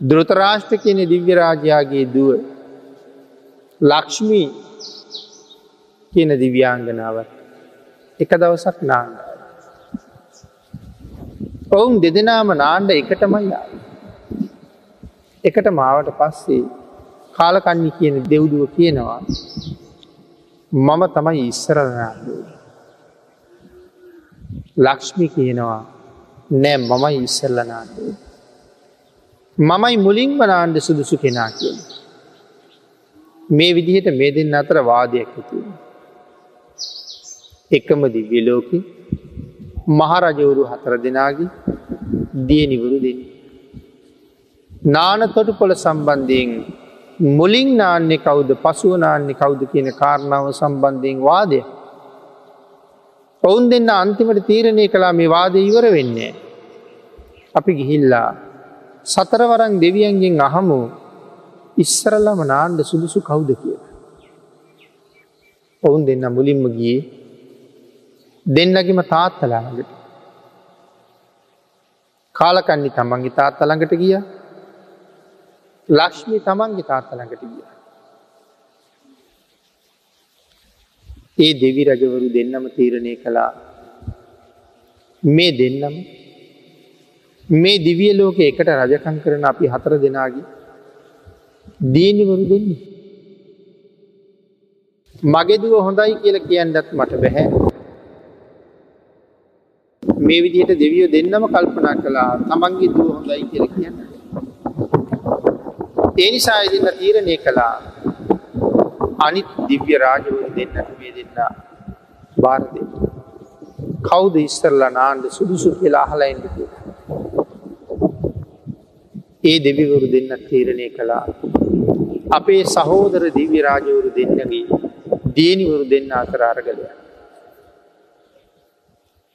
S1: දෘතරාෂ්ට කියන දිව්‍යරාජයාගේ දුව ලක්ෂ්මී කියන දිව්‍යාංගනාවත් එක දවසක් නාන්ඩ. ඔවුන් දෙදෙනාම නාන්ඩ එකටමයි එකට මාවට පස්සේ කාලකන්නි කියන දෙව්දුව කියනවා මම තමයි ඉස්සරනාන්ඩුව. ලක්ෂ්මි කියනවා නෑ මමයි ඉස්සල්ලනාන්ඩුව. මමයි මුලින්ම නාන්ඩ සුදුසු කෙනා කියන. මේ විදිහට මේ දෙන්න අතර වාදයක් ඇතිව. එකම දිව්‍යලෝක මහරජවරු හතර දෙනාගේ දියනිවරු දෙන්න. නාන තොටු පොළ සම්බන්ධයෙන් මුලින් නාන්නේ කවුද පසුව නාන්නේ කවුද කියන කාරණාව සම්බන්ධයෙන් වාදය. ඔවුන් දෙන්න අන්තිමට තීරණය කලා මේ වාද ඉවර වෙන්නේ. අපි ගිහිල්ලා සතරවරං දෙවියන්ගෙන් අහමු ඉස්සරලම නාන්ඩ සුදුසු කවුද කිය. ඔවුන් දෙන්න මුලින්ම ගියේ දෙන්නගේම තාත්තලාඟට කාලකන්නේ තමන්ගේ තාත්තළඟට ගිය ලක්ෂ්මි තමන්ගේ තාත්තළඟට ගිය. ඒ දෙවි රජවරු දෙන්නම තීරණය කළා මේ දෙන්නම මේ දිවිය ලෝක එකට රජකං කරන අපි හතර දෙනාගේ දීනිවරු දෙන්නේ. මගෙදුව හොඳයි කියල කියන්නත් මට බැහැ. මේ විදිහට දෙවියෝ දෙන්නම කල්පනා කළා තමන්ගේ දුව හොඳයි කියල කියන්න. ඒනිසා ඉදින්න තීරණය කළා අනිත් දිව්‍ය රාජවරු දෙන්නට මේ දෙන්න බාර දෙන්න. කෞද ඉස්තරලා නාන්ද සුදුසු කියලා අහලයින්ද කියලා. ඒ දෙවිවරු දෙන්න තීරණය කළා. අපේ සහෝදර දිව්‍ය රාජවරු දෙන්නගේ දියනිවරු දෙන්න අතර අරගලය.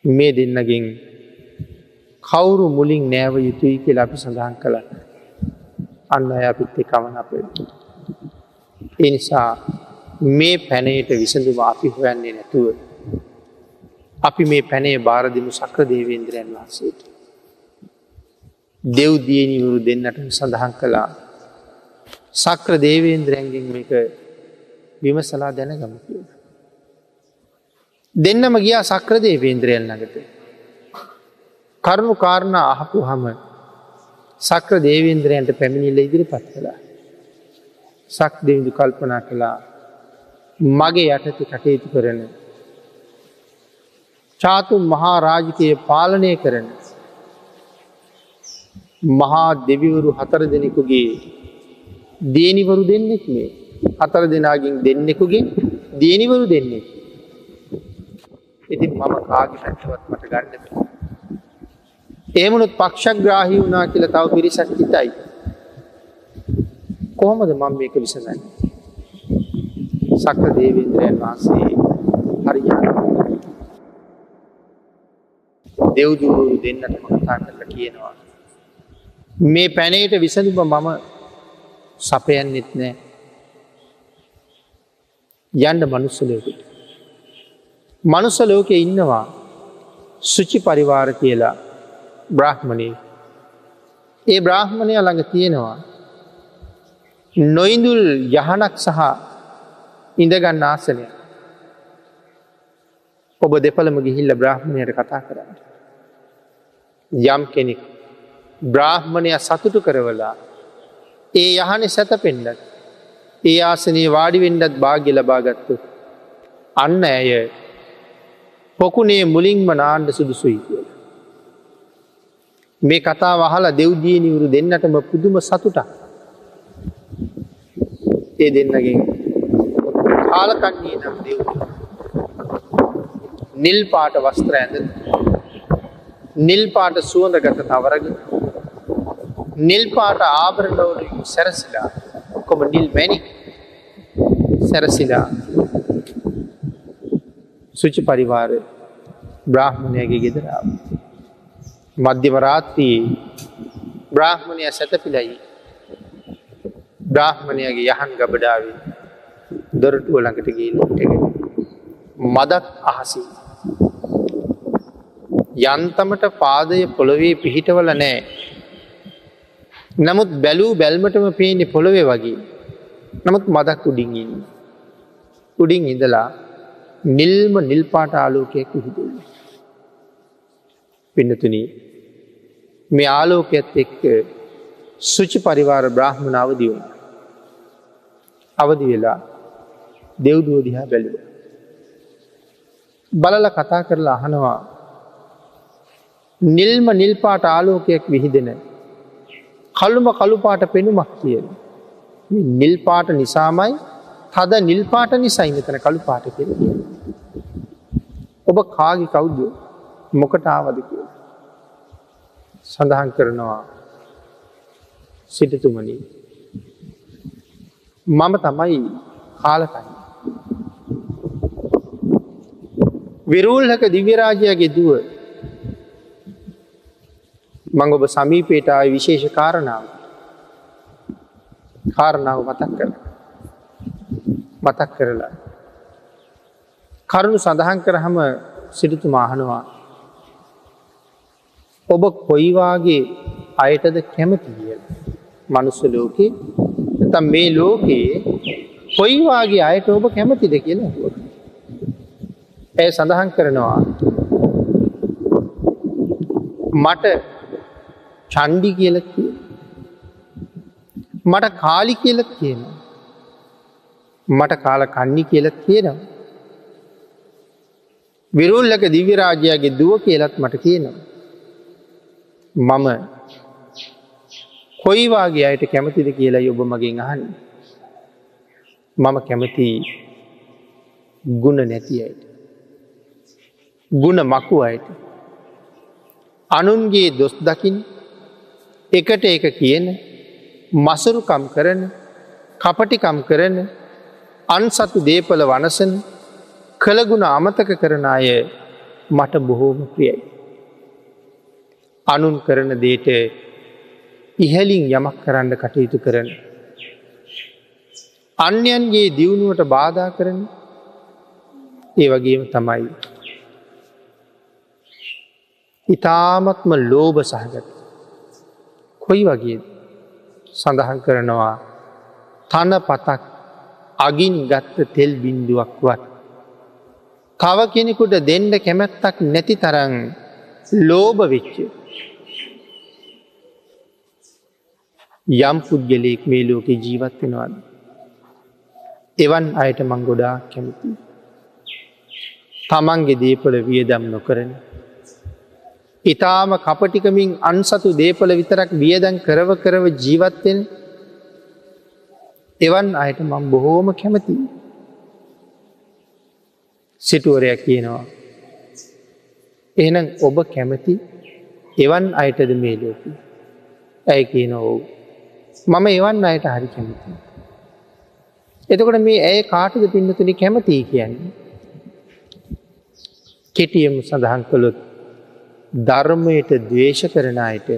S1: මේ දෙන්නගෙන් කවුරු මුලින් නෑව යුතුයි කියලා අපි සඳහන් කළ අන්න අය අපිත් කමන අප. එනිසා මේ පැනයට විසඳුම අපි හොයන්නේ නැතුව. අපි මේ පැනේ භාරදිමු සක්‍ර දේවේන්ද්‍රයන් වහන්සේට. දෙව්දියනිවරු දෙන්නට සඳහන් කළා සක්‍ර දේවේන්ද්‍රයන්ගෙන් මේක විමසලා දැනගම කිය. දෙන්නම ගියා සක්‍ර දේවේන්ද්‍රයන් ළඟට. කරුණු කාරණ අහපු හම සක්‍ර දේවේන්ද්‍රයන්ට පැමිණිල්ල ඉදිරිපත් කළා. සක් දෙවිදු කල්පනා කළා මගේ යටති කටයුතු කරන. චාතුන් මහා රාජිකය පාලනය කරන. මහා දෙවිවරු හතර දෙනෙකුගේ දේනිවරු දෙන්නෙක් මේ හතර දෙනාගින් දෙන්නෙකුගේ දේනිවරු දෙන්නේ. ඉතින් මම කාගි පැටවත් මට ගන්නට. ඒමනුත් පක්ෂග්‍රාහි වුනා කියල තව පිරිසක් හිතයි. කොහොමද මම මේක විසඳන්න. සක්‍ර දේවේන්ද්‍රයන් වහන්සේ හරි දෙව්දුරු දෙන්නට මකතා කරලා කියනවා. මේ පැනයට විසඳුම මම සපයන්නෙත් නෑ යන්ඩ මනුස්සලයකුට. මනුස්ස ලෝකෙ ඉන්නවා සුචි පරිවාර කියලා බ්‍රහ්මණය ඒ බ්‍රාහ්මණය ළඟ තියෙනවා නොයිඳුල් යහනක් සහ ඉඳගන්න ආසනය ඔබ දෙපළම ගිහිල්ල බ්‍රාහ්මණයට කතා කරන්න. යම් කෙනෙක් බ්‍රාහ්මණය සතුටු කරවලා ඒ යහන සැත පෙන්ඩත් ඒ ආසනයේ වාඩිවෙන්ඩත් භාග්‍ය ලබාගත්තු. අන්න ඇය පොකුණේ මුලින්ම නාණ්ඩ සුදුසුයි කියල. මේ කතා වහලා දෙව්ජීනිවරු දෙන්නටම පුදුම සතුටක්. ඒ දෙන්නගෙන් කාලකන්නේ නම් දෙව් නිල් පාට වස්ත්‍ර ඇඳ නිල් පාට සුවඳ ගත තවරග නිල් පාට ආභරණවලින් සැරසිලා කොම නිල් මැනි සැරසිලා සුචි පරිවාර බ්‍රාහ්මණයගේ ගෙදරාව. මධ්‍යවරාත්තියේ බ්‍රාහ්මණය සැතපිලයි බ්‍රාහ්මණයගේ යහන් ගබඩාවේ දොරටුව ළඟට ගී ලොට්ටගෙන. මදක් අහසි. යන්තමට පාදය පොළොවේ පිහිටවල නෑ. නමුත් බැලූ බැල්මටම පේනෙ පොළොවේ වගේ. නමුත් මදක් උඩින්ගින්. උඩින් ඉඳලා නිල්ම නිල්පාට ආලෝකයක් හිදුව. පින්නතුනී මේ ආලෝකයත් එක්ක සුචි පරිවාර බ්‍රහ්මණාව දියුණ. අවදි වෙලා දෙව්දුව දිහා බැලුව. බලල කතා කරලා අහනවා නිල්ම නිල්පාට ආලෝකයක් විහිදෙන කළුම කළුපාට පෙනුමක් කියන. නිල්පාට නිසාමයි තද නිල්පාට නිසයි මෙතන කළු පාට කෙර කිය. ඔබ කාගි කවුද්ද මොකට ආවද කිය. සඳහන් කරනවා සිටතුමනි මම තමයි කාලකයි. විරූල්හක දිව්‍යරාජයගේ දුව මං ඔබ සමීපේට ආය විශේෂ කාරණාව කාරණාව මතක් කර මතක් කරලා. කරුණු සඳහන් කරහම සිරිතු මාහනවා. ඔබ කොයිවාගේ අයටද කැමති කියල. මනුස්ස ලෝකේ තම් මේ ලෝකයේ කොයිවාගේ අයට ඔබ කැමතිද කියලා? හුව. ඇය සඳහන් කරනවා මට චන්ඩි කියලත් කිය මට කාලි කියලත් කියනවා. මට කාල කන්නි කියලත් කියනවා. විරුල්ලක දිවිරාජයාගේ දුව කියලත් මට කියනවා. මම කොයිවාගේ අයට කැමතිද කියලා ඔබ මගින් අහන්න? මම කැමති ගුණ නැති අයට. ගුණ මකු අයට. අනුන්ගේ දොස් දකිින් එකට එක කියන මසුරුකම් කරන කපටිකම් කරන අන්සතු දේපල වනසන කළගුණ අමතක කරන අය මට බොහෝම ප්‍රියයි. අනුන් කරන දේට ඉහැලින් යමක් කරන්න කටයුතු කරන. අන්‍යන්ගේ දියුණුවට බාධා කරන ඒ වගේම තමයි. ඉතාමත්ම ලෝභ සහගත. කොයි වගේ සඳහන් කරනවා තන පතක් අගින් ගත්ත තෙල් බින්දුවක්වත්. තව කෙනෙකුට දෙන්ඩ කැමැත්තක් නැති තරන් ලෝභ වෙච්ච. යම් පුද්ගලයෙක් මේ ලෝකෙ ජීවත්වෙනවාද. එවන් අයට මං ගොඩා කැමති. තමන්ගේ දේපල වියදම් නොකරන. ඉතාම කපටිකමින් අන්සතු දේපල විතරක් වියදැන් කරව කරව ජීවත්වෙන් එවන් අයට මං බොහෝම කැමති. සිටුවරයක් කියනවා. එහනම් ඔබ කැමති එවන් අයටද මේ ලෝක. ඇය කියන ඔවු. මම එවන් අයට හරි කැමති. එතකොට මේ ඇය කාටද පින්නතුනි කැමතිී කියන්නේ. කෙටියම සඳහන් කළොත් ධර්මයට දවේශ කරන අයට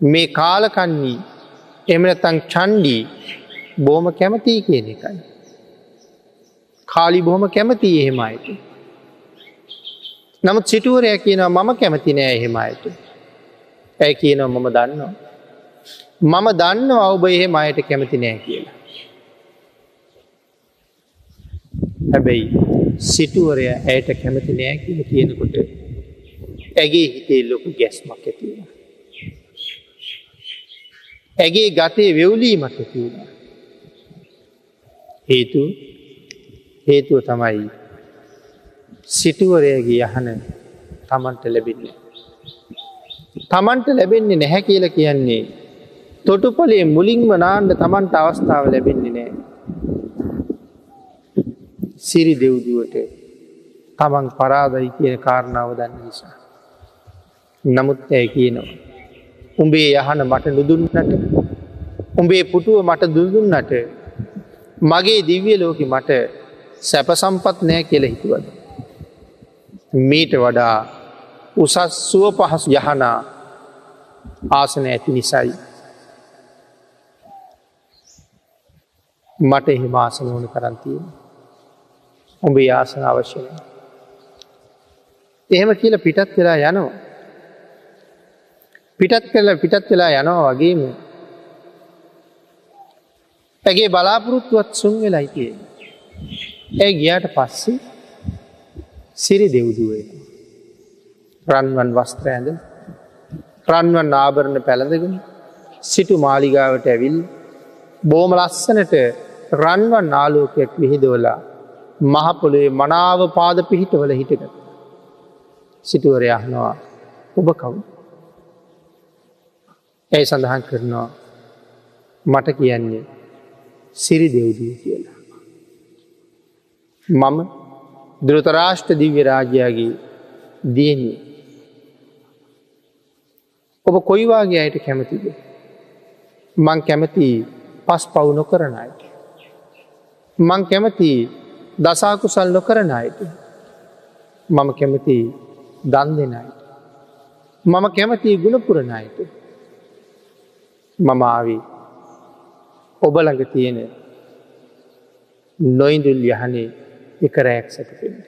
S1: මේ කාලකන්නේ එමනතං චන්්ඩී බෝම කැමතිී කියන එකයි. කාලි බොහොම කැමති එහෙමයිට. නමුත් සිටුවරය කියනවා මම කැමති නෑ එහෙමයිට. ඇය කියනවා මම දන්නවා. මම දන්න අවබ එහෙම අයට කැමති නෑ කියලා. හැබැයි සිටුවරය ඇයට කැමති නෑ කියල කියනකොට ඇගේ හිතේ ලොකු ගැස්මක් ඇතිවෙන. ඇගේ ගතේ වෙවලීමක් ඇතිවෙන. හේතු හේතුව තමයි සිටුවරයගේ යහන තමන්ට ලැබින්නේ. තමන්ට ලැබෙන්නේ නැහැ කියල කියන්නේ තොටුපොලේ මුලින්ම නාන්ඩ තමන්ට අවස්ථාව ලැබෙන්නේ නෑ. සිරි දෙව්දුවට තමන් පරාදයි කියන කාරණාව දන්න නිසා. නමුත් ඇය කියනවා. උඹේ යහන මට නුදුන්නට උඹේ පුටුව මට දුදුන්නට මගේ දිව්‍ය ලෝකෙ මට සැපසම්පත් නෑ කියල හිතුවද. මීට වඩා උසස් සුව පහසු යහනා ආසන ඇති නිසයි. මට එහෙම ආසන ඕන කරන්තියෙන. උඹේ ආසන අවශ්‍යන. එහෙම කියල පිටත් වෙලා යනවා. පිටත් කල පිටත් වෙලා යනවා වගේම ඇගේ බලාපොරොත්තුවත් සුන් වෙලා හිටියේ. ඇ ගියාට පස්සේ සිරි දෙව්දුවේ. රන්වන් වස්ත්‍ර ඇඳ රන්වන් ආභරණ පැළඳගෙන සිටු මාලිගාවට ඇවිල් බෝම ලස්සනට රන්වන් නාලෝකයක් විහිදවලා මහපොළේ මනාව පාද පිහිටවල හිටගත. සිටුවරයහනවා ඔබ කවු. ඇයි සඳහන් කරනවා මට කියන්නේ සිරි දෙව්දී කියලා. මම දෘතරාෂ්ට දිව්‍ය රාජ්‍යයාගේ දියන්නේ. ඔබ කොයිවාගේ අයට කැමතිද. මං කැමති පස් පවු නොකරන අයට. මං කැමති දසාකුසල් නොකරන අයට. මම කැමති දන් දෙනයට. මම කැමති ගුණපුරණ අයට. මම ආවී ඔබළඟ තියෙන නොයිදුල් යහනේ එක රෑක් සැටපෙන්ට.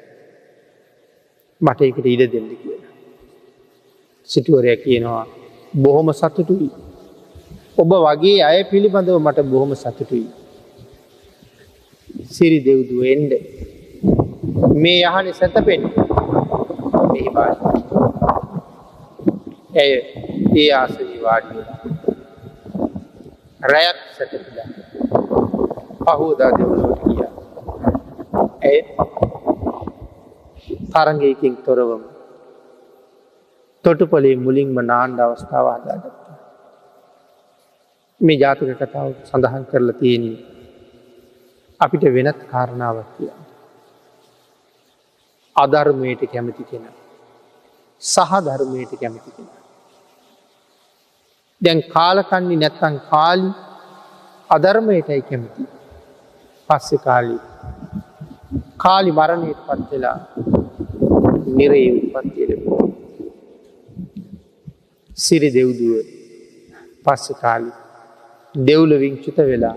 S1: මට එකට ඉඩ දෙන්න කියලා. සිටුවරය කියනවා බොහොම සතුටුයි. ඔබ වගේ අය පිළිබඳව මට බොහොම සතුටුයි. සිරි දෙව්දුව එන්ඩ මේ යහන සැතපෙන් ඇය ඒ ආසවී වාඩිය රැයක් සැටපිලා පහෝදා දෙවලට කියා ඇය තරගයකින් තොරවම. තොටුපොලේ මුලින්ම නාණ්ඩ අවස්ථාව හදාගත්තා. මේ ජාතක කතාව සඳහන් කරලා තියෙන්නේ අපිට වෙනත් කාරණාවක් කිය. අධර්මයට කැමති කෙන. සහ ධර්මයට කැමති කෙන. දැන් කාලකන්නේ නැත්තන් කාලි අධර්මයටයි කැමති. පස්සෙ කාලි කාලි මරණයට පත්වෙලා නිරේ උපත්තිය ලැබුණ. සිරි දෙව්දුව පස්ස කාලි දෙව්ලවිං චුත වෙලා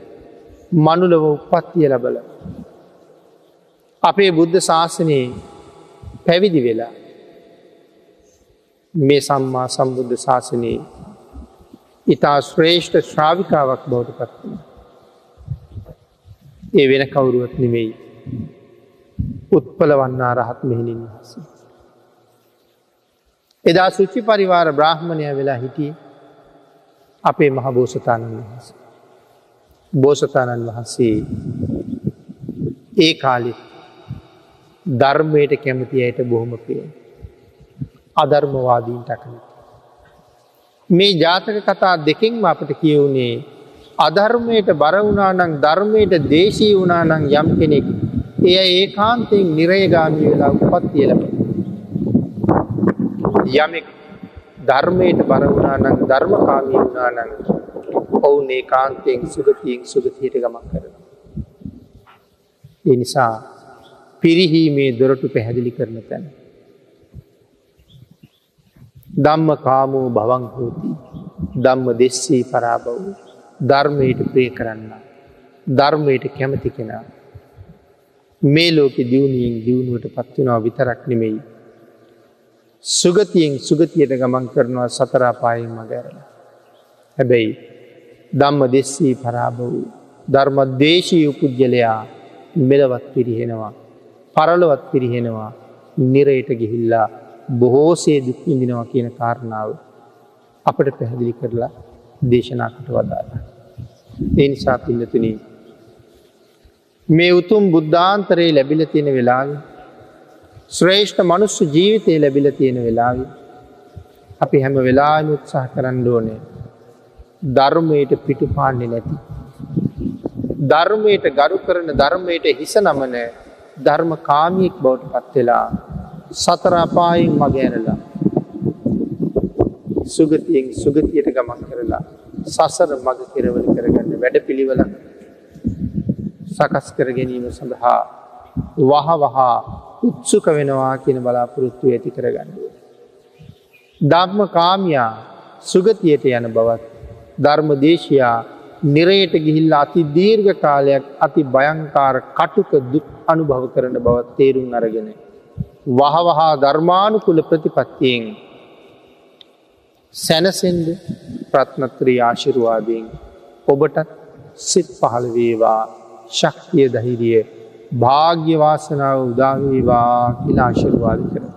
S1: මනුලව උපත්තිය ලබල. අපේ බුද්ධ ශාසනයේ පැවිදි වෙලා මේ සම්මා සම්බුද්ධ ශාසනයේ ඉතා ශ්‍රේෂ්ඨ ශ්‍රාවිකාවක් බවට පත්වන. ඒ වෙන කවුරුවත් නෙමෙයි උත්පල වන්නා රහත් මෙහිණින් වහස. එදා සුච්චි පරිවාර බ්‍රහ්මණය වෙලා හිටිය අපේ මහ බෝසතාණන් වහස. බෝසතාණන් වහන්සේ ඒ කාලෙ ධර්මයට කැමති අයට බොහොම ප්‍රිය. අධර්මවාදීන්ට අකමති. මේ ජාතක කතා දෙකින්ම අපට කියවුණේ අධර්මයට බරවුනානං ධර්මයට දේශී වුණානං යම් කෙනෙක් එය ඒ කාන්තයෙන් නිරයගාමී වෙලා උපත්තිය ලබ. යමෙක් ධර්මයට බරවුනානං ධර්මකාමී වුණානං ඔවුන් ඒ කාන්තයෙන් සුගතියෙන් සුගතියට ගමක් කරන. ඒ නිසා පිරිහීමේ දොරටු පැහැදිලි කරන තැන. ධම්ම කාමෝ භවන් හෝති ධම්ම දෙස්සී පරාබව් ධර්මයට ප්‍රේ කරන්න. ධර්මයට කැමති කෙනා. මේ ලෝකෙ දියුණුවෙන් දියුණුවට පත්වෙනවා විතරක් නෙමෙයි. සුගතියෙන් සුගතියට ගමන් කරනවා සතරාපායෙන් මගැරල. හැබැයි ධම්ම දෙස්සී පරාභ වූ ධර්ම දේශී උපුද්ගලයා මෙලවත් පිරිහෙනවා. පරලොවත් පිරිහෙනවා නිරයට ගිහිල්ලා බොහෝසේ දුක්විඳිනවා කියන කාරණාව අපට පැහැදිලි කරලා දේශනාකට වදාළ. ඒ නිසා පින්නතුන මේ උතුම් බුද්ධාන්තරයේ ලැබිල තියෙන වෙලාව ශ්‍රේෂ්ඨ මනුස්ස ජීවිතය ලැබිල තියෙන වෙලාව අපි හැම වෙලාම උත්සාහ කරන්න ඕනේ ධර්මයට පිටු පාන්නේ නැති. ධර්මයට ගරු කරන ධර්මයට හිස නමන ධර්ම කාමියෙක් බවට පත්වෙලා සතරාපායෙන් මගෑනලා සුගතියෙන් සුගතියට ගමන් කරලා සසර මග කෙරවල කරගන්න වැඩ පිළිවල සකස් කර ගැනීම සඳහා වහ වහා උත්සුක වෙනවා කියන බලාපොරොත්තු ඇති කරගන්නුව. ධර්ම කාමයා සුගතියට යන බවත් ධර්ම දේශයා නිරයට ගිහිල්ල අති දීර්ඝ කාලයක් අති භයංකාර කටුක දුක් අනුභව කරන බවත් තේරුම් අරගෙන. වහවහා ධර්මානුකුල ප්‍රතිපත්තියෙන් සැනසෙන්ද ප්‍රත්නත්‍රී ආශිරවාදයෙන් ඔබටත් සිත් පහළ වේවා ශක්තිය දහිරිය භාග්‍යවාසනාව උදාවේවා කියලා ආශිර්වාද කර.